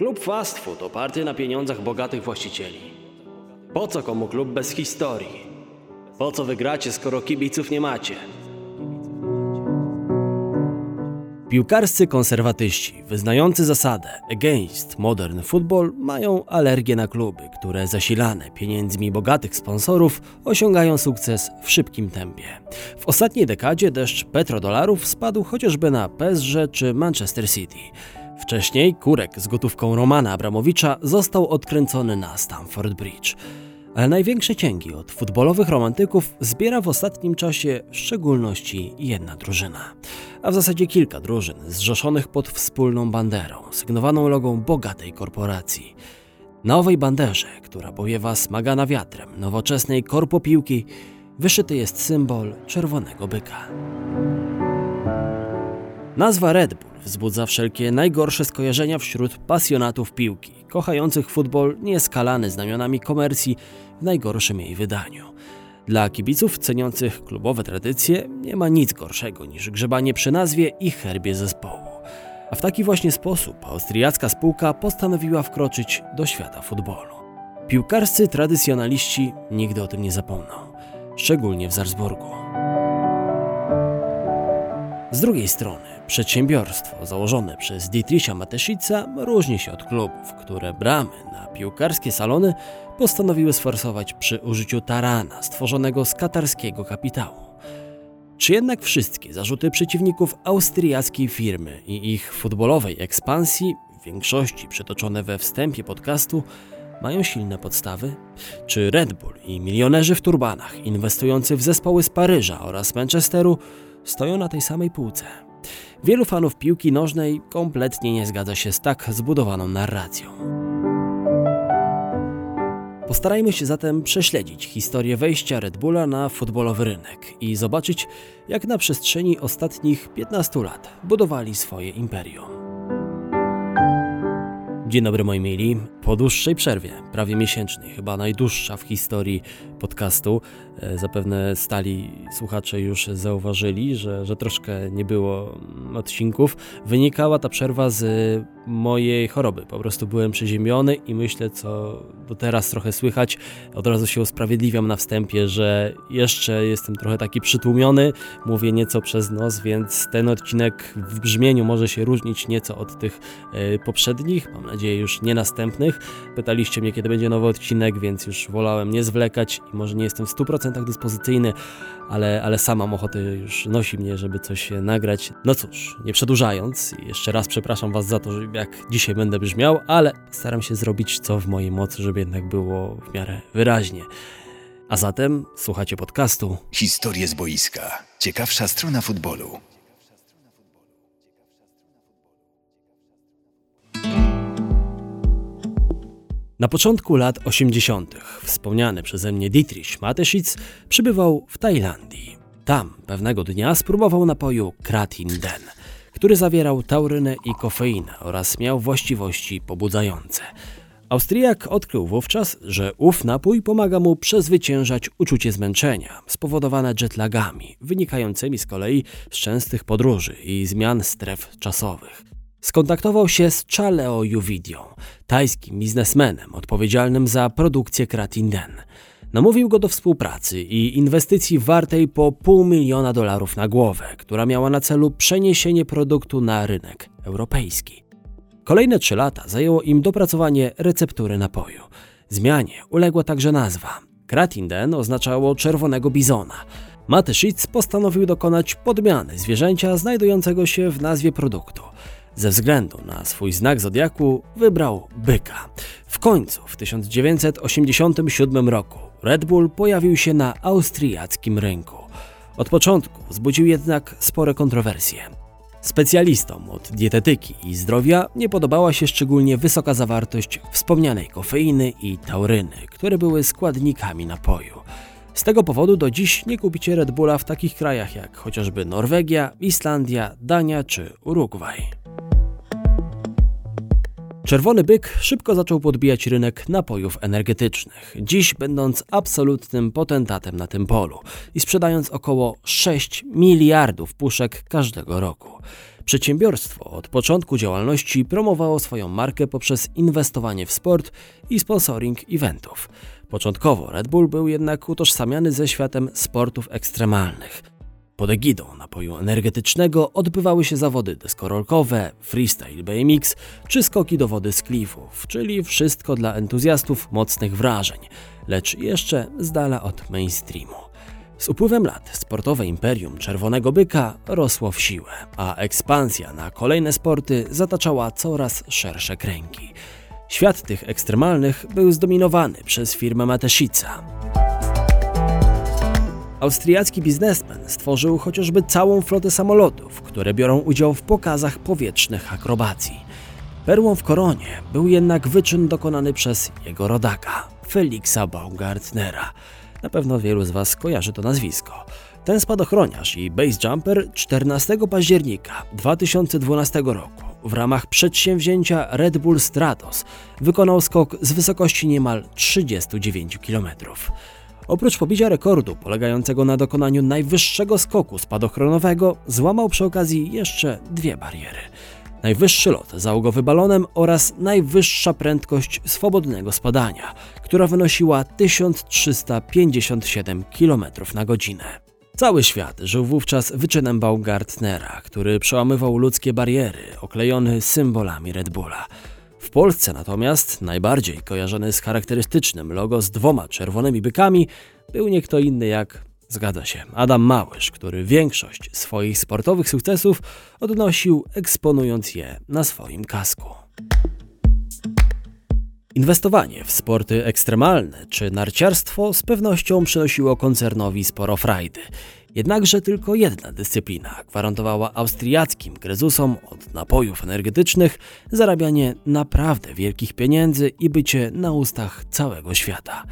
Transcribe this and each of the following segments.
Klub fast food oparty na pieniądzach bogatych właścicieli. Po co komu klub bez historii? Po co wygracie, skoro kibiców nie macie? Piłkarscy konserwatyści, wyznający zasadę against modern football, mają alergię na kluby, które zasilane pieniędzmi bogatych sponsorów osiągają sukces w szybkim tempie. W ostatniej dekadzie deszcz petrodolarów spadł chociażby na PSG czy Manchester City. Wcześniej kurek z gotówką Romana Abramowicza został odkręcony na Stamford Bridge. Ale największe cięgi od futbolowych romantyków zbiera w ostatnim czasie w szczególności jedna drużyna. A w zasadzie kilka drużyn zrzeszonych pod wspólną banderą, sygnowaną logą bogatej korporacji. Na owej banderze, która powiewa smagana wiatrem nowoczesnej korpopiłki, wyszyty jest symbol czerwonego byka. Nazwa Red Bull wzbudza wszelkie najgorsze skojarzenia wśród pasjonatów piłki, kochających futbol nieskalany znamionami komercji w najgorszym jej wydaniu. Dla kibiców ceniących klubowe tradycje nie ma nic gorszego niż grzebanie przy nazwie i herbie zespołu. A w taki właśnie sposób austriacka spółka postanowiła wkroczyć do świata futbolu. Piłkarscy tradycjonaliści nigdy o tym nie zapomną, szczególnie w Salzburgu. Z drugiej strony, przedsiębiorstwo założone przez Dietricha Mateszica różni się od klubów, które bramy na piłkarskie salony postanowiły sforsować przy użyciu tarana stworzonego z katarskiego kapitału. Czy jednak wszystkie zarzuty przeciwników austriackiej firmy i ich futbolowej ekspansji, w większości przytoczone we wstępie podcastu, mają silne podstawy? Czy Red Bull i milionerzy w turbanach inwestujący w zespoły z Paryża oraz Manchesteru stoją na tej samej półce? Wielu fanów piłki nożnej kompletnie nie zgadza się z tak zbudowaną narracją. Postarajmy się zatem prześledzić historię wejścia Red Bulla na futbolowy rynek i zobaczyć, jak na przestrzeni ostatnich 15 lat budowali swoje imperium. Dzień dobry moi mili. Po dłuższej przerwie, prawie miesięcznej, chyba najdłuższa w historii podcastu, e, zapewne stali słuchacze już zauważyli, że, że troszkę nie było odcinków. Wynikała ta przerwa z mojej choroby. Po prostu byłem przeziębiony i myślę, co do teraz trochę słychać, od razu się usprawiedliwiam na wstępie, że jeszcze jestem trochę taki przytłumiony, mówię nieco przez nos, więc ten odcinek w brzmieniu może się różnić nieco od tych e, poprzednich, mam nadzieję już nie następnych. Pytaliście mnie, kiedy będzie nowy odcinek, więc już wolałem nie zwlekać i może nie jestem w 100% dyspozycyjny, ale, ale sam mam ochotę, już nosi mnie, żeby coś nagrać. No cóż, nie przedłużając, jeszcze raz przepraszam Was za to, jak dzisiaj będę brzmiał, ale staram się zrobić co w mojej mocy, żeby jednak było w miarę wyraźnie. A zatem słuchacie podcastu Historie z boiska. Ciekawsza strona futbolu. Na początku lat 80. wspomniany przeze mnie Dietrich Mateschitz przybywał w Tajlandii. Tam pewnego dnia spróbował napoju Kratin Den, który zawierał taurynę i kofeinę oraz miał właściwości pobudzające. Austriak odkrył wówczas, że ów napój pomaga mu przezwyciężać uczucie zmęczenia spowodowane jetlagami, wynikającymi z kolei z częstych podróży i zmian stref czasowych. Skontaktował się z Chaleo Juvidią, tajskim biznesmenem odpowiedzialnym za produkcję Kratinden. Namówił go do współpracy i inwestycji wartej po pół miliona dolarów na głowę, która miała na celu przeniesienie produktu na rynek europejski. Kolejne trzy lata zajęło im dopracowanie receptury napoju. Zmianie uległa także nazwa. Kratinden oznaczało czerwonego bizona. Mateschitz postanowił dokonać podmiany zwierzęcia znajdującego się w nazwie produktu. Ze względu na swój znak zodiaku wybrał byka. W końcu w 1987 roku Red Bull pojawił się na austriackim rynku. Od początku wzbudził jednak spore kontrowersje. Specjalistom od dietetyki i zdrowia nie podobała się szczególnie wysoka zawartość wspomnianej kofeiny i tauryny, które były składnikami napoju. Z tego powodu do dziś nie kupicie Red Bulla w takich krajach jak chociażby Norwegia, Islandia, Dania czy Urugwaj. Czerwony byk szybko zaczął podbijać rynek napojów energetycznych, dziś będąc absolutnym potentatem na tym polu i sprzedając około 6 miliardów puszek każdego roku. Przedsiębiorstwo od początku działalności promowało swoją markę poprzez inwestowanie w sport i sponsoring eventów. Początkowo Red Bull był jednak utożsamiany ze światem sportów ekstremalnych. Pod egidą napoju energetycznego odbywały się zawody deskorolkowe, freestyle BMX czy skoki do wody z klifów, czyli wszystko dla entuzjastów mocnych wrażeń, lecz jeszcze z dala od mainstreamu. Z upływem lat sportowe imperium Czerwonego Byka rosło w siłę, a ekspansja na kolejne sporty zataczała coraz szersze kręgi. Świat tych ekstremalnych był zdominowany przez firmę Mateszica. Austriacki biznesmen stworzył chociażby całą flotę samolotów, które biorą udział w pokazach powietrznych akrobacji. Perłą w koronie był jednak wyczyn dokonany przez jego rodaka, Felixa Baumgartnera. Na pewno wielu z Was kojarzy to nazwisko. Ten spadochroniarz i base jumper 14 października 2012 roku w ramach przedsięwzięcia Red Bull Stratos wykonał skok z wysokości niemal 39 km. Oprócz pobicia rekordu polegającego na dokonaniu najwyższego skoku spadochronowego, złamał przy okazji jeszcze dwie bariery. Najwyższy lot załogowy balonem oraz najwyższa prędkość swobodnego spadania, która wynosiła 1357 km na godzinę. Cały świat żył wówczas wyczynem Baumgartnera, który przełamywał ludzkie bariery, oklejony symbolami Red Bulla. W Polsce natomiast najbardziej kojarzony z charakterystycznym logo z dwoma czerwonymi bykami był nie kto inny jak, zgadza się, Adam Małysz, który większość swoich sportowych sukcesów odnosił eksponując je na swoim kasku. Inwestowanie w sporty ekstremalne czy narciarstwo z pewnością przynosiło koncernowi sporo frajdy. Jednakże tylko jedna dyscyplina gwarantowała austriackim krezusom od napojów energetycznych zarabianie naprawdę wielkich pieniędzy i bycie na ustach całego świata.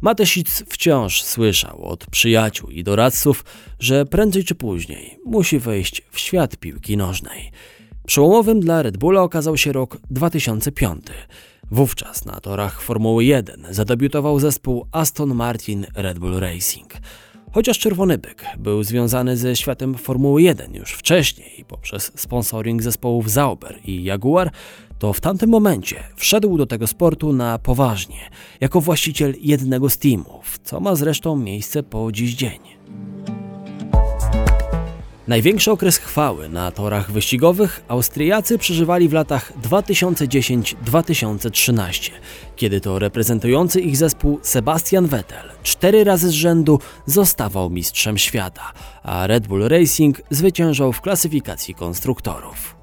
Matesic wciąż słyszał od przyjaciół i doradców, że prędzej czy później musi wejść w świat piłki nożnej. Przełomowym dla Red Bulla okazał się rok 2005. Wówczas na torach Formuły 1 zadebiutował zespół Aston Martin Red Bull Racing. Chociaż Czerwony Byk był związany ze światem Formuły 1 już wcześniej poprzez sponsoring zespołów Zauber i Jaguar, to w tamtym momencie wszedł do tego sportu na poważnie, jako właściciel jednego z teamów, co ma zresztą miejsce po dziś dzień. Największy okres chwały na torach wyścigowych Austriacy przeżywali w latach 2010-2013, kiedy to reprezentujący ich zespół Sebastian Vettel cztery razy z rzędu zostawał mistrzem świata, a Red Bull Racing zwyciężał w klasyfikacji konstruktorów.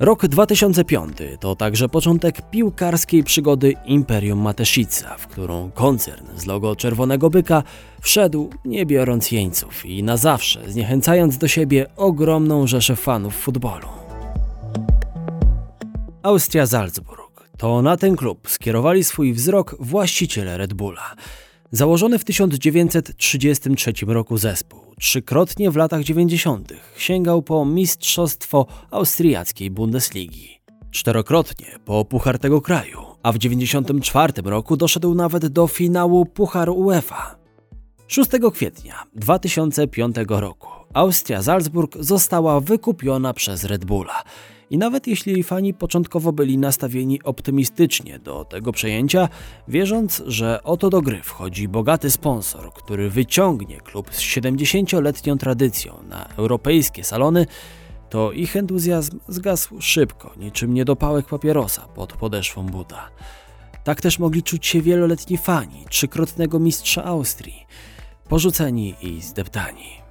Rok 2005 to także początek piłkarskiej przygody Imperium Mateszica, w którą koncern z logo Czerwonego Byka wszedł nie biorąc jeńców i na zawsze zniechęcając do siebie ogromną rzeszę fanów futbolu. Austria Salzburg. To na ten klub skierowali swój wzrok właściciele Red Bulla. Założony w 1933 roku zespół, trzykrotnie w latach 90. sięgał po mistrzostwo austriackiej Bundesligi. Czterokrotnie po Puchar tego kraju, a w 1994 roku doszedł nawet do finału Pucharu UEFA. 6 kwietnia 2005 roku Austria Salzburg została wykupiona przez Red Bulla i nawet jeśli fani początkowo byli nastawieni optymistycznie do tego przejęcia, wierząc, że oto do gry wchodzi bogaty sponsor, który wyciągnie klub z 70-letnią tradycją na europejskie salony, to ich entuzjazm zgasł szybko, niczym niedopałek papierosa pod podeszwą buta. Tak też mogli czuć się wieloletni fani trzykrotnego mistrza Austrii, porzuceni i zdeptani.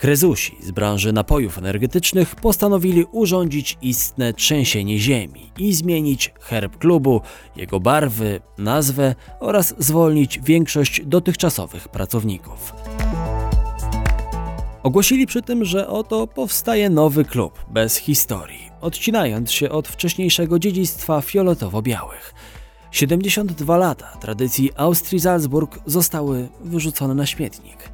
Krezusi z branży napojów energetycznych postanowili urządzić istne trzęsienie ziemi i zmienić herb klubu, jego barwy, nazwę oraz zwolnić większość dotychczasowych pracowników. Ogłosili przy tym, że oto powstaje nowy klub bez historii, odcinając się od wcześniejszego dziedzictwa fioletowo-białych. 72 lata tradycji Austrii-Salzburg zostały wyrzucone na śmietnik.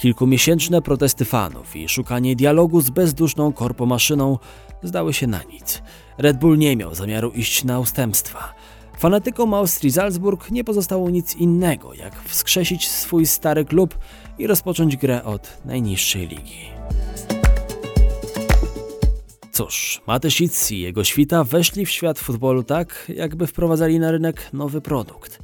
Kilkumiesięczne protesty fanów i szukanie dialogu z bezduszną korpomaszyną zdały się na nic. Red Bull nie miał zamiaru iść na ustępstwa. Fanatykom Austrii Salzburg nie pozostało nic innego, jak wskrzesić swój stary klub i rozpocząć grę od najniższej ligi. Cóż, Matyszic i jego świta weszli w świat futbolu tak, jakby wprowadzali na rynek nowy produkt.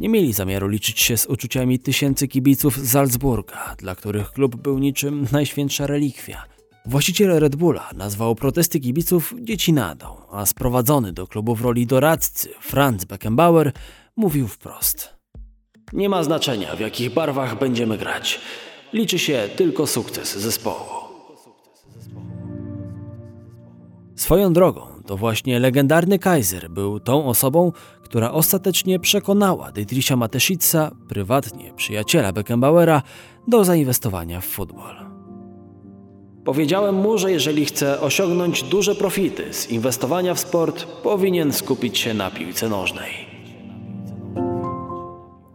Nie mieli zamiaru liczyć się z uczuciami tysięcy kibiców z Salzburga, dla których klub był niczym najświętsza relikwia. Właściciel Red Bulla nazwał protesty kibiców dziecinadą, a sprowadzony do klubu w roli doradcy Franz Beckenbauer mówił wprost. Nie ma znaczenia, w jakich barwach będziemy grać. Liczy się tylko sukces zespołu. Swoją drogą, to właśnie legendarny Kaiser był tą osobą, która ostatecznie przekonała Dietricha Mateschitza, prywatnie przyjaciela Beckenbauera, do zainwestowania w futbol. Powiedziałem mu, że jeżeli chce osiągnąć duże profity z inwestowania w sport, powinien skupić się na piłce nożnej.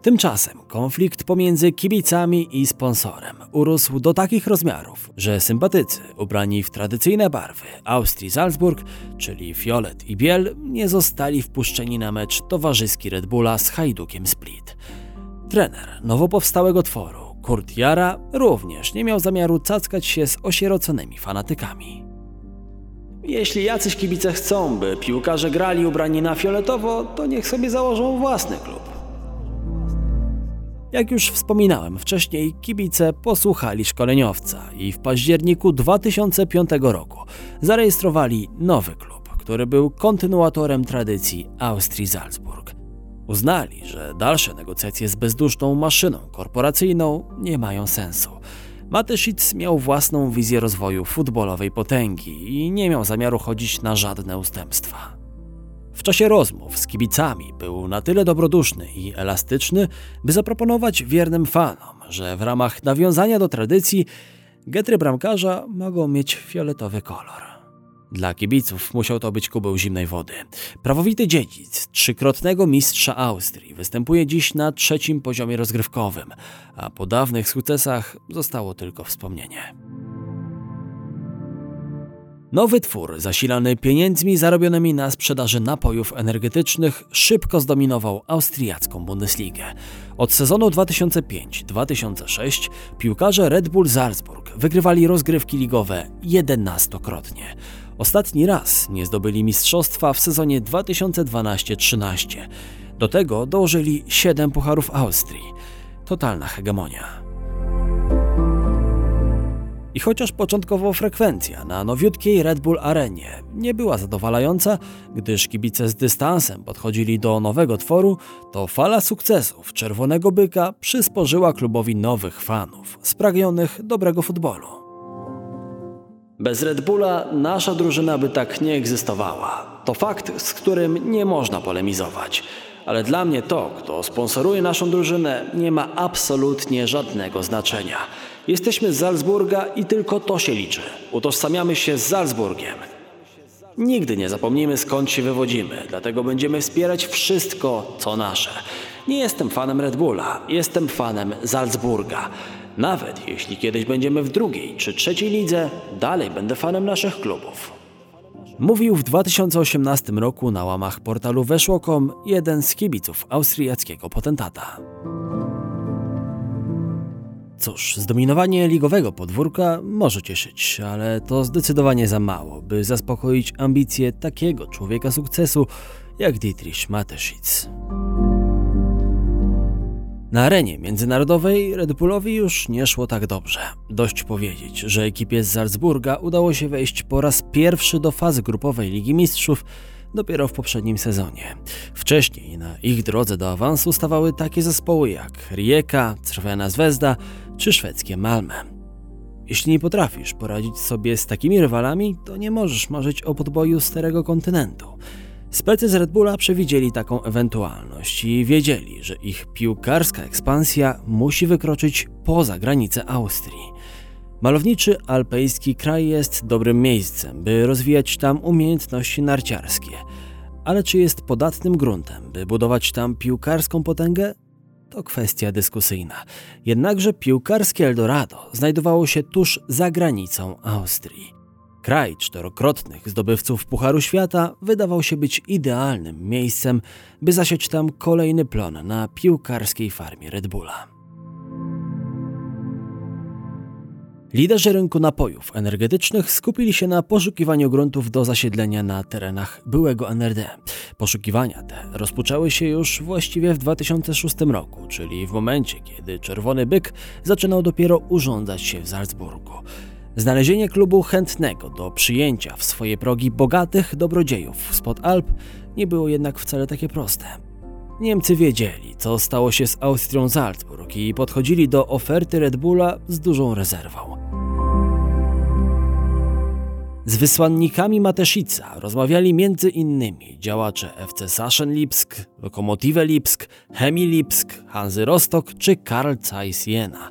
Tymczasem konflikt pomiędzy kibicami i sponsorem urósł do takich rozmiarów, że sympatycy ubrani w tradycyjne barwy Austrii Salzburg, czyli fiolet i biel, nie zostali wpuszczeni na mecz towarzyski Red Bulla z Hajdukiem Split. Trener nowo powstałego tworu, Kurt Jara, również nie miał zamiaru cackać się z osieroconymi fanatykami. Jeśli jacyś kibice chcą, by piłkarze grali ubrani na fioletowo, to niech sobie założą własny klub. Jak już wspominałem wcześniej, kibice posłuchali szkoleniowca i w październiku 2005 roku zarejestrowali nowy klub, który był kontynuatorem tradycji Austrii Salzburg. Uznali, że dalsze negocjacje z bezduszną maszyną korporacyjną nie mają sensu. Matyszic miał własną wizję rozwoju futbolowej potęgi i nie miał zamiaru chodzić na żadne ustępstwa. W czasie rozmów z kibicami był na tyle dobroduszny i elastyczny, by zaproponować wiernym fanom, że w ramach nawiązania do tradycji getry bramkarza mogą mieć fioletowy kolor. Dla kibiców musiał to być kubeł zimnej wody. Prawowity dziedzic trzykrotnego mistrza Austrii występuje dziś na trzecim poziomie rozgrywkowym, a po dawnych sukcesach zostało tylko wspomnienie. Nowy twór, zasilany pieniędzmi zarobionymi na sprzedaży napojów energetycznych, szybko zdominował austriacką Bundesligę. Od sezonu 2005-2006 piłkarze Red Bull Salzburg wygrywali rozgrywki ligowe 11-krotnie. Ostatni raz nie zdobyli mistrzostwa w sezonie 2012-13. Do tego dołożyli 7 pucharów Austrii. Totalna hegemonia. I chociaż początkowo frekwencja na nowiutkiej Red Bull Arenie nie była zadowalająca, gdyż kibice z dystansem podchodzili do nowego tworu, to fala sukcesów Czerwonego Byka przysporzyła klubowi nowych fanów, spragnionych dobrego futbolu. Bez Red Bulla nasza drużyna by tak nie egzystowała. To fakt, z którym nie można polemizować. Ale dla mnie to, kto sponsoruje naszą drużynę, nie ma absolutnie żadnego znaczenia. Jesteśmy z Salzburga i tylko to się liczy. Utożsamiamy się z Salzburgiem. Nigdy nie zapomnimy skąd się wywodzimy, dlatego będziemy wspierać wszystko, co nasze. Nie jestem fanem Red Bulla, jestem fanem Salzburga. Nawet jeśli kiedyś będziemy w drugiej czy trzeciej lidze, dalej będę fanem naszych klubów. Mówił w 2018 roku na łamach portalu Weszło.com jeden z kibiców austriackiego potentata. Cóż, zdominowanie ligowego podwórka może cieszyć, ale to zdecydowanie za mało, by zaspokoić ambicje takiego człowieka sukcesu jak Dietrich Mateschitz. Na arenie międzynarodowej Red Bullowi już nie szło tak dobrze. Dość powiedzieć, że ekipie z Salzburga udało się wejść po raz pierwszy do fazy grupowej Ligi Mistrzów dopiero w poprzednim sezonie. Wcześniej na ich drodze do awansu stawały takie zespoły jak Rijeka, Crvena Zvezda czy szwedzkie Malmö. Jeśli nie potrafisz poradzić sobie z takimi rywalami, to nie możesz marzyć o podboju starego kontynentu. Specy z Red Bulla przewidzieli taką ewentualność i wiedzieli, że ich piłkarska ekspansja musi wykroczyć poza granice Austrii. Malowniczy alpejski kraj jest dobrym miejscem, by rozwijać tam umiejętności narciarskie. Ale czy jest podatnym gruntem, by budować tam piłkarską potęgę? To kwestia dyskusyjna. Jednakże piłkarskie Eldorado znajdowało się tuż za granicą Austrii. Kraj czterokrotnych zdobywców Pucharu Świata wydawał się być idealnym miejscem, by zasiać tam kolejny plon na piłkarskiej farmie Red Bulla. Liderzy rynku napojów energetycznych skupili się na poszukiwaniu gruntów do zasiedlenia na terenach byłego NRD. Poszukiwania te rozpoczęły się już właściwie w 2006 roku, czyli w momencie, kiedy Czerwony Byk zaczynał dopiero urządzać się w Salzburgu. Znalezienie klubu chętnego do przyjęcia w swoje progi bogatych dobrodziejów spod Alp nie było jednak wcale takie proste. Niemcy wiedzieli, co stało się z Austrią Salzburg i podchodzili do oferty Red Bulla z dużą rezerwą. Z wysłannikami Mateszica rozmawiali między innymi działacze FC Saschen Lipsk, Lokomotive Lipsk, Chemie Lipsk, Hanzy Rostock czy Karl Zeiss Jena.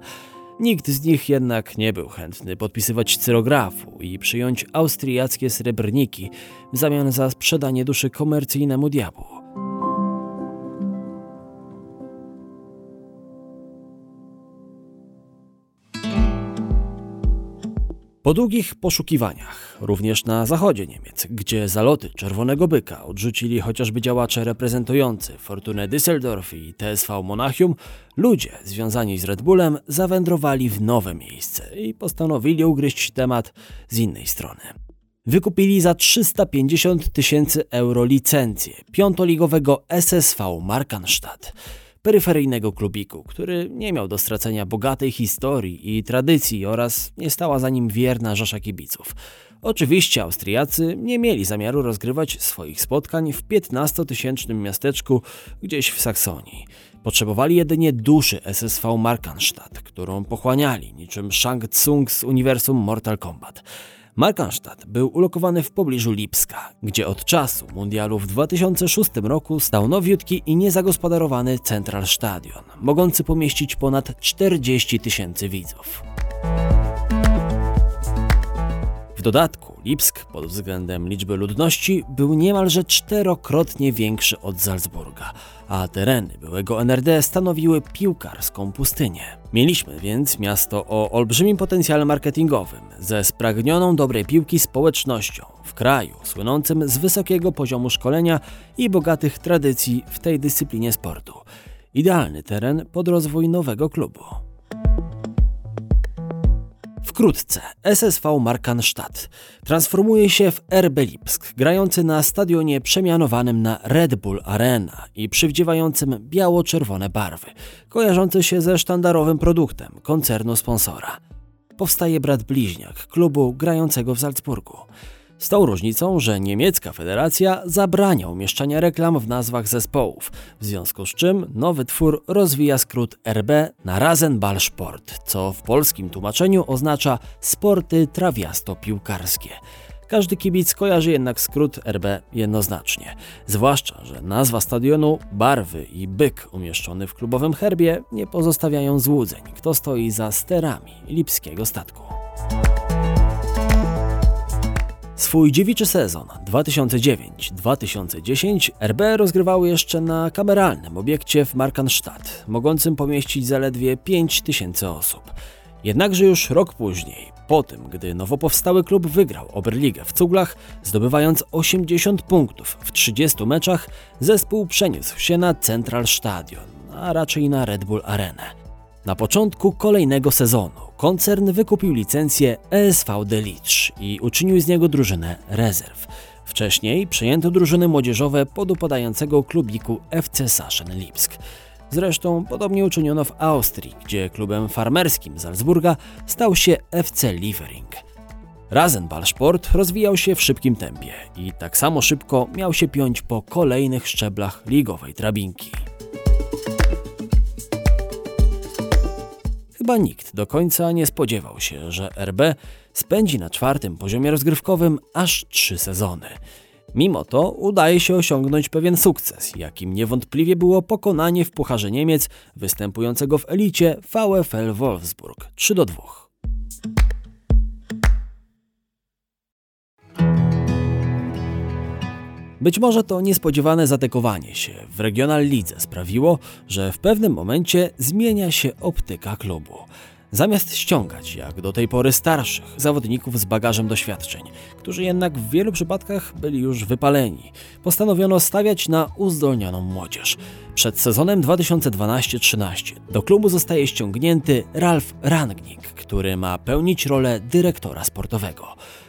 Nikt z nich jednak nie był chętny podpisywać cyrografu i przyjąć austriackie srebrniki w zamian za sprzedanie duszy komercyjnemu diabłu. Po długich poszukiwaniach, również na zachodzie Niemiec, gdzie zaloty Czerwonego Byka odrzucili chociażby działacze reprezentujący Fortunę Düsseldorf i TSV Monachium, ludzie związani z Red Bullem zawędrowali w nowe miejsce i postanowili ugryźć temat z innej strony. Wykupili za 350 tysięcy euro licencję piątoligowego SSV Markanstadt peryferyjnego klubiku, który nie miał do stracenia bogatej historii i tradycji oraz nie stała za nim wierna rzesza kibiców. Oczywiście Austriacy nie mieli zamiaru rozgrywać swoich spotkań w 15-tysięcznym miasteczku gdzieś w Saksonii. Potrzebowali jedynie duszy SSV Markanstadt, którą pochłaniali niczym Shang Tsung z uniwersum Mortal Kombat. Markanstadt był ulokowany w pobliżu Lipska, gdzie od czasu mundialu w 2006 roku stał nowiutki i niezagospodarowany Central Stadion, mogący pomieścić ponad 40 tysięcy widzów. W dodatku Lipsk pod względem liczby ludności był niemalże czterokrotnie większy od Salzburga, a tereny byłego NRD stanowiły piłkarską pustynię. Mieliśmy więc miasto o olbrzymim potencjale marketingowym, ze spragnioną dobrej piłki społecznością, w kraju słynącym z wysokiego poziomu szkolenia i bogatych tradycji w tej dyscyplinie sportu. Idealny teren pod rozwój nowego klubu. Wkrótce SSV Markanstadt transformuje się w RB Lipsk, grający na stadionie przemianowanym na Red Bull Arena i przywdziewającym biało-czerwone barwy, kojarzący się ze sztandarowym produktem koncernu sponsora. Powstaje brat bliźniak klubu grającego w Salzburgu. Z tą różnicą, że niemiecka federacja zabrania umieszczania reklam w nazwach zespołów, w związku z czym nowy twór rozwija skrót RB na Rasenballsport, co w polskim tłumaczeniu oznacza sporty trawiasto-piłkarskie. Każdy kibic kojarzy jednak skrót RB jednoznacznie. Zwłaszcza, że nazwa stadionu, barwy i byk umieszczony w klubowym herbie nie pozostawiają złudzeń, kto stoi za sterami lipskiego statku. Swój dziewiczy sezon 2009-2010 RB rozgrywały jeszcze na kameralnym obiekcie w Markanstadt, mogącym pomieścić zaledwie 5000 osób. Jednakże już rok później, po tym, gdy nowo powstały klub wygrał Oberligę w Cuglach, zdobywając 80 punktów w 30 meczach, zespół przeniósł się na Central Stadion, a raczej na Red Bull Arenę. Na początku kolejnego sezonu koncern wykupił licencję ESV Delicz i uczynił z niego drużynę rezerw. Wcześniej przejęto drużyny młodzieżowe podupadającego klubiku FC Saschen Lipsk. Zresztą podobnie uczyniono w Austrii, gdzie klubem farmerskim Salzburga stał się FC Liefering. Rasenballsport rozwijał się w szybkim tempie i tak samo szybko miał się piąć po kolejnych szczeblach ligowej drabinki. Chyba nikt do końca nie spodziewał się, że RB spędzi na czwartym poziomie rozgrywkowym aż trzy sezony. Mimo to udaje się osiągnąć pewien sukces, jakim niewątpliwie było pokonanie w Pucharze Niemiec występującego w elicie VfL Wolfsburg 3 do 2. Być może to niespodziewane zatekowanie się w Regional Lidze sprawiło, że w pewnym momencie zmienia się optyka klubu. Zamiast ściągać, jak do tej pory starszych, zawodników z bagażem doświadczeń, którzy jednak w wielu przypadkach byli już wypaleni, postanowiono stawiać na uzdolnioną młodzież. Przed sezonem 2012-13 do klubu zostaje ściągnięty Ralf Rangnick, który ma pełnić rolę dyrektora sportowego.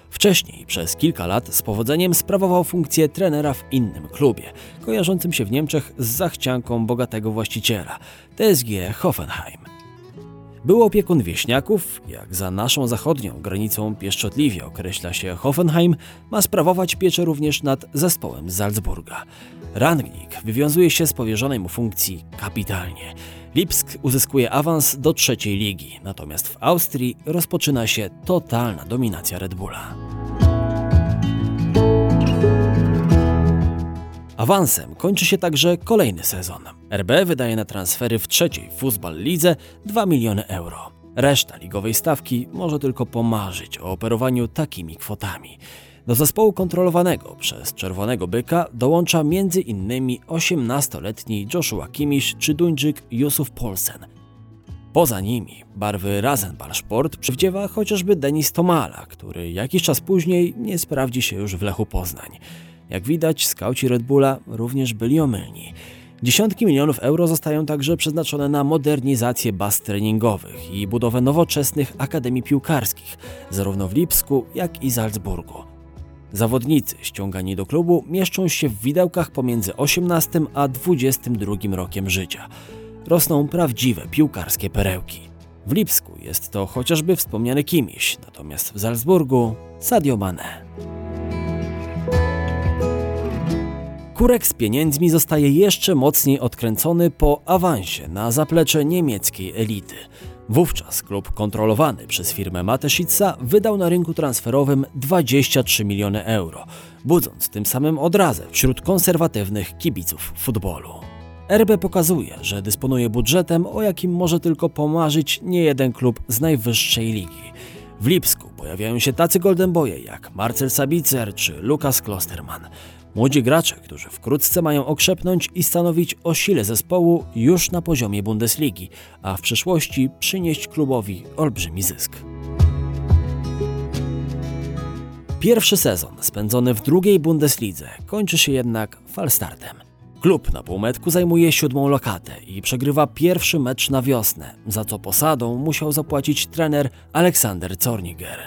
Wcześniej przez kilka lat z powodzeniem sprawował funkcję trenera w innym klubie, kojarzącym się w Niemczech z zachcianką bogatego właściciela TSG Hoffenheim. Był opiekun wieśniaków, jak za naszą zachodnią granicą pieszczotliwie określa się Hoffenheim, ma sprawować pieczę również nad zespołem Salzburga. Rangnick wywiązuje się z powierzonej mu funkcji kapitalnie. Lipsk uzyskuje awans do trzeciej ligi, natomiast w Austrii rozpoczyna się totalna dominacja Red Bulla. Awansem kończy się także kolejny sezon. RB wydaje na transfery w trzeciej Fußball Lidze 2 miliony euro. Reszta ligowej stawki może tylko pomarzyć o operowaniu takimi kwotami. Do zespołu kontrolowanego przez Czerwonego Byka dołącza m.in. 18-letni Joshua Kimmich czy Duńczyk Yusuf Polsen. Poza nimi barwy Rasenball Sport przywdziewa chociażby Denis Tomala, który jakiś czas później nie sprawdzi się już w Lechu Poznań. Jak widać, skauci Red Bulla również byli omylni. Dziesiątki milionów euro zostają także przeznaczone na modernizację baz treningowych i budowę nowoczesnych akademii piłkarskich, zarówno w Lipsku, jak i Salzburgu. Zawodnicy ściągani do klubu mieszczą się w widełkach pomiędzy 18 a 22 rokiem życia. Rosną prawdziwe piłkarskie perełki. W Lipsku jest to chociażby wspomniany Kimiś, natomiast w Salzburgu Sadio Mane. Kurek z pieniędzmi zostaje jeszcze mocniej odkręcony po awansie na zaplecze niemieckiej elity. Wówczas klub kontrolowany przez firmę Mateszica wydał na rynku transferowym 23 miliony euro, budząc tym samym odrazę wśród konserwatywnych kibiców futbolu. RB pokazuje, że dysponuje budżetem, o jakim może tylko pomarzyć niejeden klub z najwyższej ligi. W Lipsku pojawiają się tacy golden boye jak Marcel Sabicer czy Lukas Klosterman. Młodzi gracze, którzy wkrótce mają okrzepnąć i stanowić o sile zespołu już na poziomie Bundesligi, a w przyszłości przynieść klubowi olbrzymi zysk. Pierwszy sezon spędzony w drugiej Bundeslidze kończy się jednak falstartem. Klub na półmetku zajmuje siódmą lokatę i przegrywa pierwszy mecz na wiosnę, za co posadą musiał zapłacić trener Aleksander Zorniger.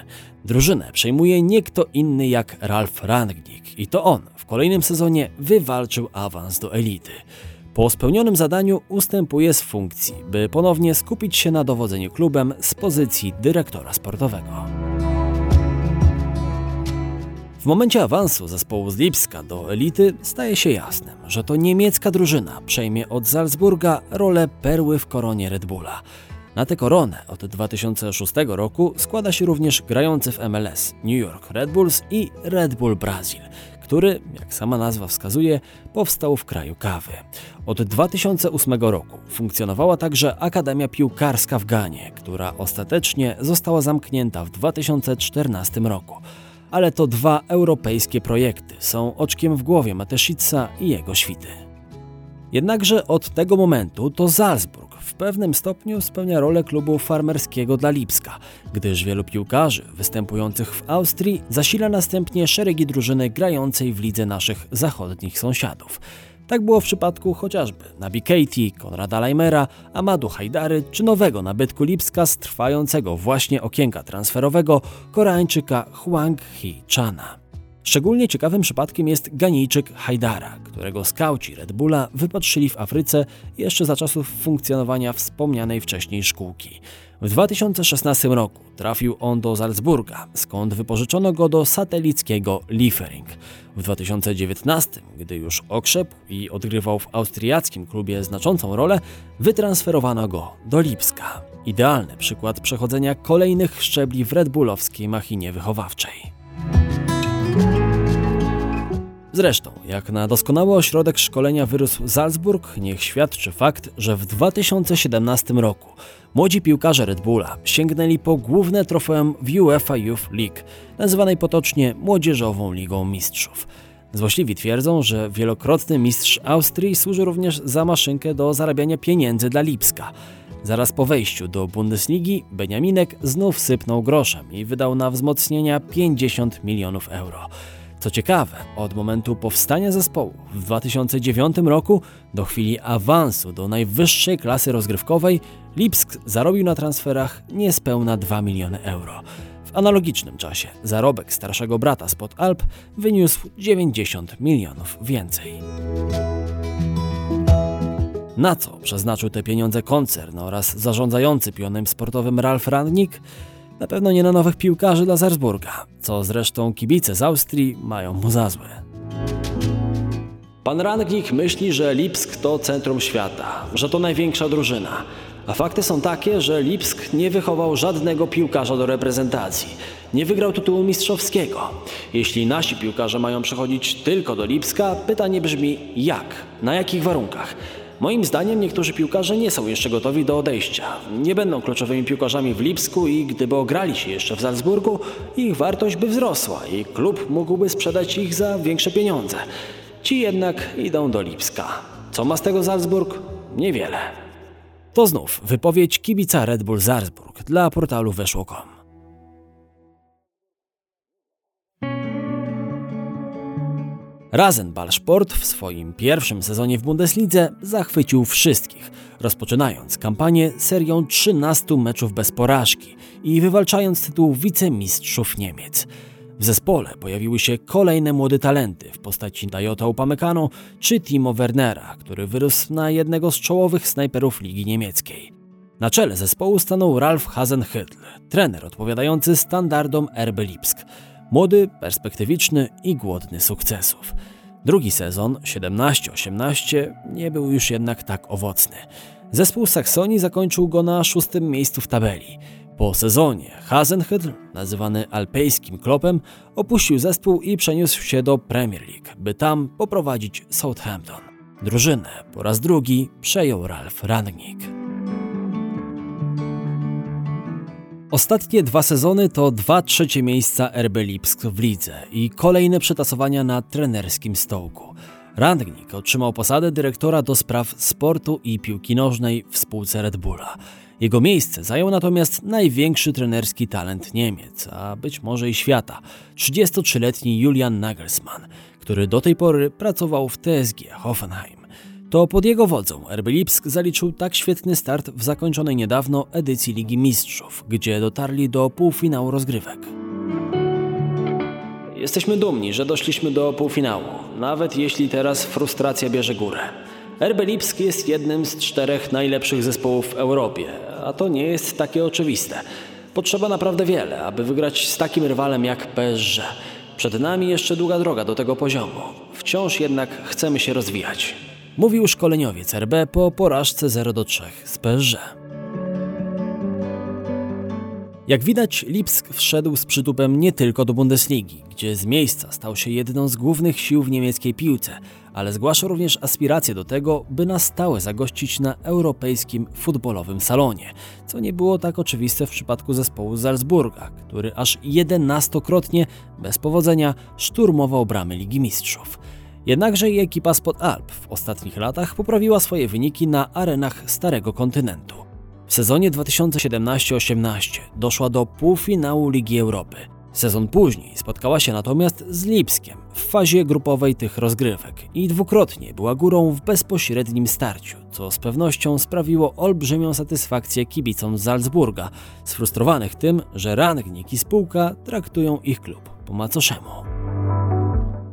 Drużynę przejmuje nie kto inny jak Ralf Rangnick i to on w kolejnym sezonie wywalczył awans do elity. Po spełnionym zadaniu ustępuje z funkcji, by ponownie skupić się na dowodzeniu klubem z pozycji dyrektora sportowego. W momencie awansu zespołu z Lipska do elity staje się jasnym, że to niemiecka drużyna przejmie od Salzburga rolę perły w koronie Red Bulla. Na tę koronę od 2006 roku składa się również grający w MLS New York Red Bulls i Red Bull Brazil, który, jak sama nazwa wskazuje, powstał w kraju kawy. Od 2008 roku funkcjonowała także Akademia Piłkarska w Ganie, która ostatecznie została zamknięta w 2014 roku. Ale to dwa europejskie projekty są oczkiem w głowie Mateszica i jego świty. Jednakże od tego momentu to Salzburg w pewnym stopniu spełnia rolę klubu farmerskiego dla Lipska, gdyż wielu piłkarzy występujących w Austrii zasila następnie szeregi drużyny grającej w lidze naszych zachodnich sąsiadów. Tak było w przypadku chociażby Nabi Keiti, Konrada Leimera, Amadu Hajdary czy nowego nabytku Lipska z trwającego właśnie okienka transferowego Koreańczyka Huang Hee-chana. Szczególnie ciekawym przypadkiem jest Ganijczyk Hajdara, którego skauci Red Bulla wypatrzyli w Afryce jeszcze za czasów funkcjonowania wspomnianej wcześniej szkółki. W 2016 roku trafił on do Salzburga, skąd wypożyczono go do satelickiego Liefering. W 2019, gdy już okrzepł i odgrywał w austriackim klubie znaczącą rolę, wytransferowano go do Lipska. Idealny przykład przechodzenia kolejnych szczebli w Red Bullowskiej machinie wychowawczej. Zresztą, jak na doskonały ośrodek szkolenia wyrósł Salzburg, niech świadczy fakt, że w 2017 roku młodzi piłkarze Red Bulla sięgnęli po główne trofeum w UEFA Youth League, nazywanej potocznie Młodzieżową Ligą Mistrzów. Złośliwi twierdzą, że wielokrotny mistrz Austrii służy również za maszynkę do zarabiania pieniędzy dla Lipska. Zaraz po wejściu do Bundesligi Beniaminek znów sypnął groszem i wydał na wzmocnienia 50 milionów euro. Co ciekawe, od momentu powstania zespołu w 2009 roku do chwili awansu do najwyższej klasy rozgrywkowej Lipsk zarobił na transferach niespełna 2 miliony euro. W analogicznym czasie zarobek starszego brata spod Alp wyniósł 90 milionów więcej. Na co przeznaczył te pieniądze koncern oraz zarządzający pionem sportowym Ralf Rangnick? Na pewno nie na nowych piłkarzy dla Salzburga, co zresztą kibice z Austrii mają mu za złe. Pan Rangnick myśli, że Lipsk to centrum świata, że to największa drużyna. A fakty są takie, że Lipsk nie wychował żadnego piłkarza do reprezentacji. Nie wygrał tytułu mistrzowskiego. Jeśli nasi piłkarze mają przechodzić tylko do Lipska, pytanie brzmi jak? Na jakich warunkach? Moim zdaniem niektórzy piłkarze nie są jeszcze gotowi do odejścia. Nie będą kluczowymi piłkarzami w Lipsku i gdyby ograli się jeszcze w Salzburgu, ich wartość by wzrosła i klub mógłby sprzedać ich za większe pieniądze. Ci jednak idą do Lipska. Co ma z tego Salzburg? Niewiele. To znów wypowiedź kibica Red Bull Salzburg dla portalu Weszło.com. Rasenball Sport w swoim pierwszym sezonie w Bundeslidze zachwycił wszystkich, rozpoczynając kampanię serią 13 meczów bez porażki i wywalczając tytuł wicemistrzów Niemiec. W zespole pojawiły się kolejne młode talenty w postaci Dajota Upamecano czy Timo Wernera, który wyrósł na jednego z czołowych snajperów ligi niemieckiej. Na czele zespołu stanął Ralf Hasenhüttl, trener odpowiadający standardom RB Lipsk. Młody, perspektywiczny i głodny sukcesów. Drugi sezon, 17-18, nie był już jednak tak owocny. Zespół Saksonii zakończył go na szóstym miejscu w tabeli. Po sezonie Hasenhüttl, nazywany alpejskim klopem, opuścił zespół i przeniósł się do Premier League, by tam poprowadzić Southampton. Drużynę po raz drugi przejął Ralf Rangnick. Ostatnie dwa sezony to dwa trzecie miejsca RB Lipsk w lidze i kolejne przetasowania na trenerskim stołku. Rangnick otrzymał posadę dyrektora do spraw sportu i piłki nożnej w spółce Red Bulla. Jego miejsce zajął natomiast największy trenerski talent Niemiec, a być może i świata 33-letni Julian Nagelsmann, który do tej pory pracował w TSG Hoffenheim. To pod jego wodzą RB Lipsk zaliczył tak świetny start w zakończonej niedawno edycji Ligi Mistrzów, gdzie dotarli do półfinału rozgrywek. Jesteśmy dumni, że doszliśmy do półfinału, nawet jeśli teraz frustracja bierze górę. RB Lipsk jest jednym z czterech najlepszych zespołów w Europie, a to nie jest takie oczywiste. Potrzeba naprawdę wiele, aby wygrać z takim rywalem jak PSG. Przed nami jeszcze długa droga do tego poziomu. Wciąż jednak chcemy się rozwijać. Mówił szkoleniowiec RB po porażce 0 do 3 z PSG. Jak widać, Lipsk wszedł z przytupem nie tylko do Bundesligi, gdzie z miejsca stał się jedną z głównych sił w niemieckiej piłce, ale zgłasza również aspiracje do tego, by na stałe zagościć na europejskim futbolowym salonie, co nie było tak oczywiste w przypadku zespołu Salzburga, który aż jedenastokrotnie bez powodzenia szturmował bramy Ligi Mistrzów. Jednakże i ekipa spod Alp w ostatnich latach poprawiła swoje wyniki na arenach Starego Kontynentu. W sezonie 2017-18 doszła do półfinału Ligi Europy. Sezon później spotkała się natomiast z Lipskiem w fazie grupowej tych rozgrywek i dwukrotnie była górą w bezpośrednim starciu, co z pewnością sprawiło olbrzymią satysfakcję kibicom z Salzburga, sfrustrowanych tym, że Rangnick i spółka traktują ich klub po macoszemu.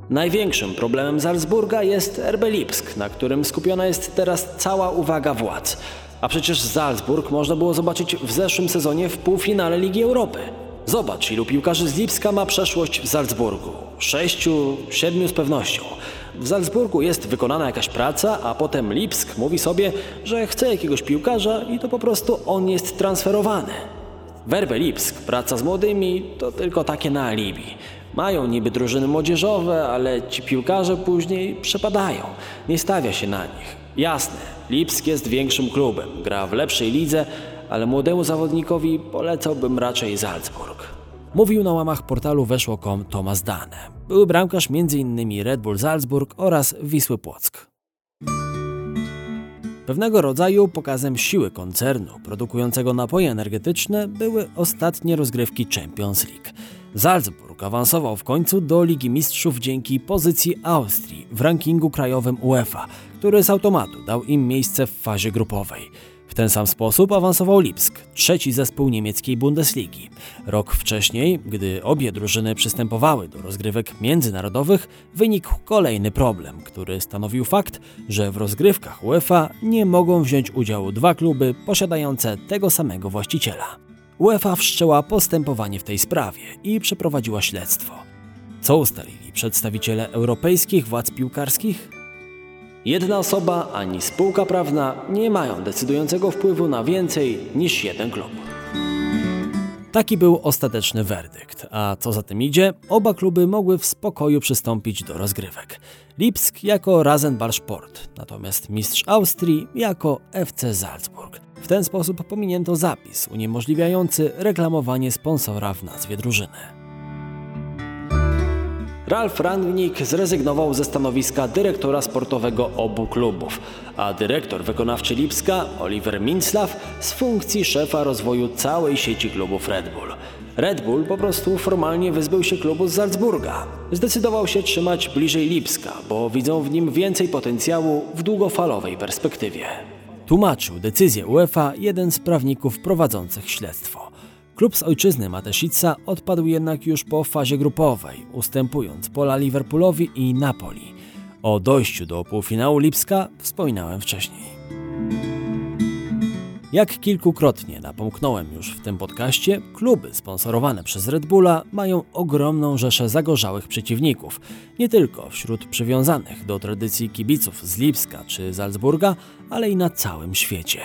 Największym problemem Salzburga jest RB Lipsk, na którym skupiona jest teraz cała uwaga władz. A przecież Salzburg można było zobaczyć w zeszłym sezonie w półfinale Ligi Europy. Zobacz, ilu piłkarzy z Lipska ma przeszłość w Salzburgu. Sześciu, siedmiu z pewnością. W Salzburgu jest wykonana jakaś praca, a potem Lipsk mówi sobie, że chce jakiegoś piłkarza i to po prostu on jest transferowany. Werbe Lipsk, praca z młodymi, to tylko takie na alibi. Mają niby drużyny młodzieżowe, ale ci piłkarze później przepadają. Nie stawia się na nich. Jasne, Lipsk jest większym klubem, gra w lepszej lidze, ale młodemu zawodnikowi polecałbym raczej Salzburg. Mówił na łamach portalu weszło.com Tomasz Dane. Był bramkarz m.in. Red Bull Salzburg oraz Wisły Płock. Pewnego rodzaju pokazem siły koncernu produkującego napoje energetyczne były ostatnie rozgrywki Champions League. Salzburg awansował w końcu do Ligi Mistrzów dzięki pozycji Austrii w rankingu krajowym UEFA, który z automatu dał im miejsce w fazie grupowej. W ten sam sposób awansował Lipsk, trzeci zespół niemieckiej Bundesligi. Rok wcześniej, gdy obie drużyny przystępowały do rozgrywek międzynarodowych, wynikł kolejny problem, który stanowił fakt, że w rozgrywkach UEFA nie mogą wziąć udziału dwa kluby posiadające tego samego właściciela. UEFA wszczęła postępowanie w tej sprawie i przeprowadziła śledztwo. Co ustalili przedstawiciele europejskich władz piłkarskich? Jedna osoba ani spółka prawna nie mają decydującego wpływu na więcej niż jeden klub. Taki był ostateczny werdykt, a co za tym idzie, oba kluby mogły w spokoju przystąpić do rozgrywek. Lipsk jako Rasenballsport, natomiast mistrz Austrii jako FC Salzburg. W ten sposób pominięto zapis uniemożliwiający reklamowanie sponsora w nazwie drużyny. Ralf Rangnick zrezygnował ze stanowiska dyrektora sportowego obu klubów, a dyrektor wykonawczy Lipska, Oliver Minslav, z funkcji szefa rozwoju całej sieci klubów Red Bull. Red Bull po prostu formalnie wyzbył się klubu z Salzburga. Zdecydował się trzymać bliżej Lipska, bo widzą w nim więcej potencjału w długofalowej perspektywie. Tłumaczył decyzję UEFA jeden z prawników prowadzących śledztwo. Klub z ojczyzny Mateszica odpadł jednak już po fazie grupowej, ustępując pola Liverpoolowi i Napoli. O dojściu do półfinału Lipska wspominałem wcześniej. Jak kilkukrotnie napomknąłem już w tym podcaście, kluby sponsorowane przez Red Bulla mają ogromną rzeszę zagorzałych przeciwników, nie tylko wśród przywiązanych do tradycji kibiców z Lipska czy Salzburga, ale i na całym świecie.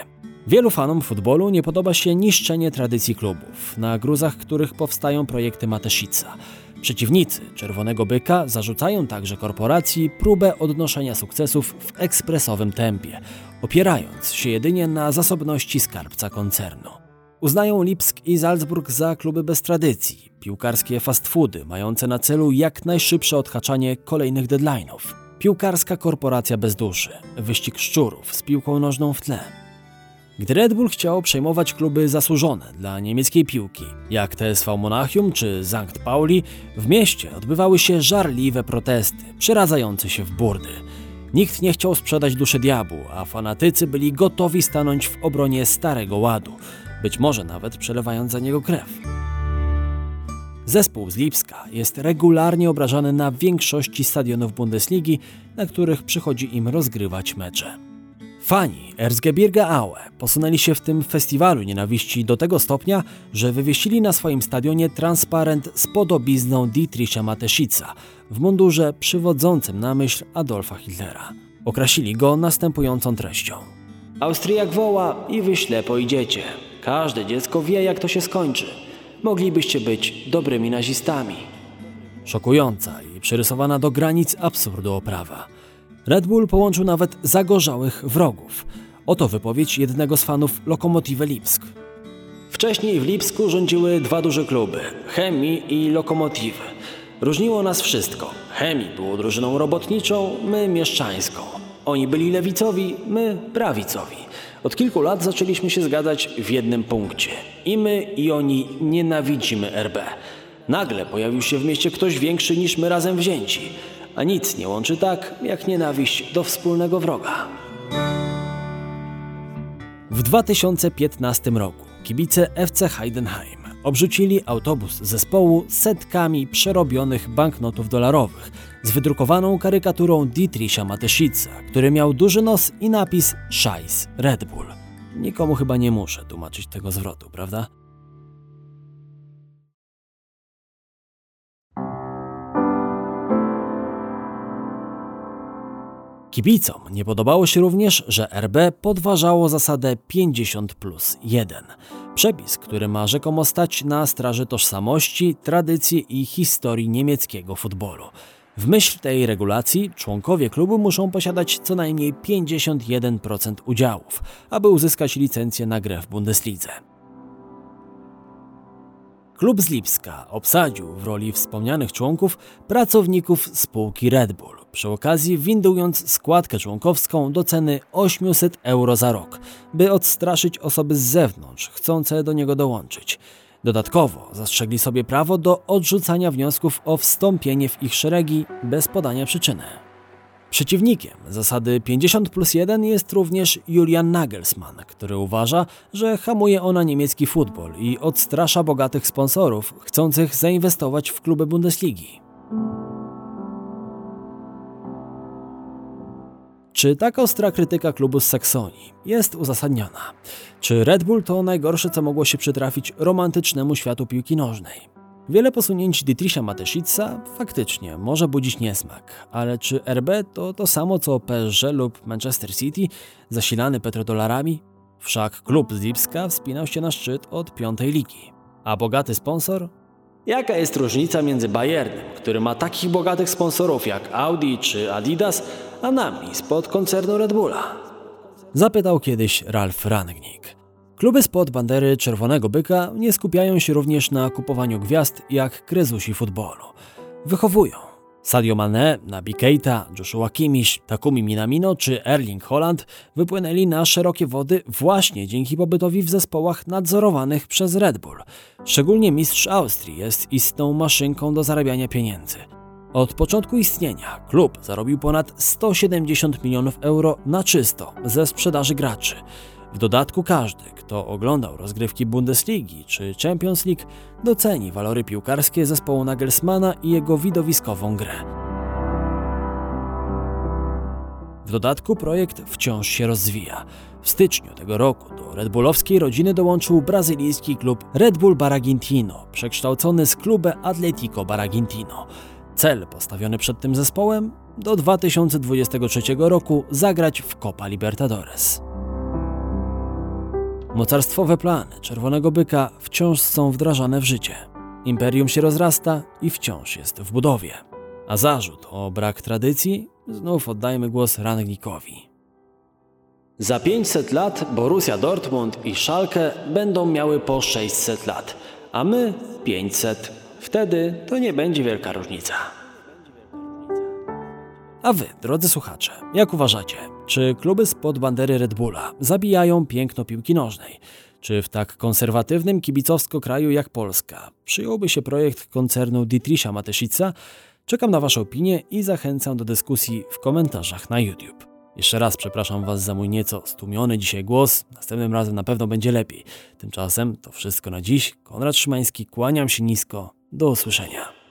Wielu fanom futbolu nie podoba się niszczenie tradycji klubów, na gruzach których powstają projekty Mateszica. Przeciwnicy Czerwonego Byka zarzucają także korporacji próbę odnoszenia sukcesów w ekspresowym tempie, opierając się jedynie na zasobności skarbca koncernu. Uznają Lipsk i Salzburg za kluby bez tradycji, piłkarskie fast foody mające na celu jak najszybsze odhaczanie kolejnych deadline'ów, piłkarska korporacja bez duszy, wyścig szczurów z piłką nożną w tle. Gdy Red Bull chciał przejmować kluby zasłużone dla niemieckiej piłki, jak TSV Monachium czy Sankt Pauli, w mieście odbywały się żarliwe protesty, przeradzające się w burdy. Nikt nie chciał sprzedać duszy diabłu, a fanatycy byli gotowi stanąć w obronie Starego Ładu, być może nawet przelewając za niego krew. Zespół z Lipska jest regularnie obrażany na większości stadionów Bundesligi, na których przychodzi im rozgrywać mecze. Fani Erzgebirge Aue posunęli się w tym festiwalu nienawiści do tego stopnia, że wywiesili na swoim stadionie transparent z podobizną Dietricha Mateszica w mundurze przywodzącym na myśl Adolfa Hitlera. Okrasili go następującą treścią. Austriak woła i wy ślepo idziecie. Każde dziecko wie, jak to się skończy. Moglibyście być dobrymi nazistami. Szokująca i przerysowana do granic absurdu oprawa. Red Bull połączył nawet zagorzałych wrogów. Oto wypowiedź jednego z fanów Lokomotive Lipsk. Wcześniej w Lipsku rządziły dwa duże kluby Chemi i Lokomotive. Różniło nas wszystko. Chemi było drużyną robotniczą, my mieszczańską. Oni byli lewicowi, my prawicowi. Od kilku lat zaczęliśmy się zgadzać w jednym punkcie. I my, i oni nienawidzimy RB. Nagle pojawił się w mieście ktoś większy niż my razem wzięci a nic nie łączy tak, jak nienawiść do wspólnego wroga. W 2015 roku kibice FC Heidenheim obrzucili autobus zespołu setkami przerobionych banknotów dolarowych z wydrukowaną karykaturą Dietricha Mateszica, który miał duży nos i napis Scheiß Red Bull. Nikomu chyba nie muszę tłumaczyć tego zwrotu, prawda? Kibicom nie podobało się również, że RB podważało zasadę 50 plus 1. Przepis, który ma rzekomo stać na straży tożsamości, tradycji i historii niemieckiego futbolu. W myśl tej regulacji członkowie klubu muszą posiadać co najmniej 51% udziałów, aby uzyskać licencję na grę w Bundeslidze. Klub z Lipska obsadził w roli wspomnianych członków pracowników spółki Red Bull, przy okazji windując składkę członkowską do ceny 800 euro za rok, by odstraszyć osoby z zewnątrz chcące do niego dołączyć. Dodatkowo zastrzegli sobie prawo do odrzucania wniosków o wstąpienie w ich szeregi bez podania przyczyny. Przeciwnikiem zasady 50 plus 1 jest również Julian Nagelsmann, który uważa, że hamuje ona niemiecki futbol i odstrasza bogatych sponsorów chcących zainwestować w kluby Bundesligi. Czy tak ostra krytyka klubu z Saksonii jest uzasadniona? Czy Red Bull to najgorsze, co mogło się przytrafić romantycznemu światu piłki nożnej? Wiele posunięć Dietricha Mateszica faktycznie może budzić niesmak, ale czy RB to to samo co PSG lub Manchester City zasilany petrodolarami? Wszak klub z Lipska wspinał się na szczyt od piątej ligi. A bogaty sponsor? Jaka jest różnica między Bayernem, który ma takich bogatych sponsorów jak Audi czy Adidas, a nami spod koncernu Red Bulla? Zapytał kiedyś Ralf Rangnick. Kluby spod bandery Czerwonego Byka nie skupiają się również na kupowaniu gwiazd jak krezusi futbolu. Wychowują. Sadio Mane, Nabi Keita, Joshua Kimmich, Takumi Minamino czy Erling Holland wypłynęli na szerokie wody właśnie dzięki pobytowi w zespołach nadzorowanych przez Red Bull. Szczególnie mistrz Austrii jest istną maszynką do zarabiania pieniędzy. Od początku istnienia klub zarobił ponad 170 milionów euro na czysto ze sprzedaży graczy. W dodatku każdy, kto oglądał rozgrywki Bundesligi czy Champions League, doceni walory piłkarskie zespołu Nagelsmana i jego widowiskową grę. W dodatku projekt wciąż się rozwija. W styczniu tego roku do Red Bullowskiej rodziny dołączył brazylijski klub Red Bull Baragintino, przekształcony z klubem Atletico Baragintino. Cel postawiony przed tym zespołem do 2023 roku zagrać w Copa Libertadores. Mocarstwowe plany Czerwonego Byka wciąż są wdrażane w życie. Imperium się rozrasta i wciąż jest w budowie. A zarzut o brak tradycji znów oddajmy głos Rangnikowi. Za 500 lat Borussia Dortmund i Schalke będą miały po 600 lat, a my 500. Wtedy to nie będzie wielka różnica. A wy, drodzy słuchacze, jak uważacie, czy kluby spod bandery Red Bulla zabijają piękno piłki nożnej? Czy w tak konserwatywnym kibicowsko kraju jak Polska przyjąłby się projekt koncernu Dietricha Mateszica? Czekam na Wasze opinie i zachęcam do dyskusji w komentarzach na YouTube. Jeszcze raz przepraszam Was za mój nieco stłumiony dzisiaj głos, następnym razem na pewno będzie lepiej. Tymczasem to wszystko na dziś. Konrad Szymański, kłaniam się nisko. Do usłyszenia.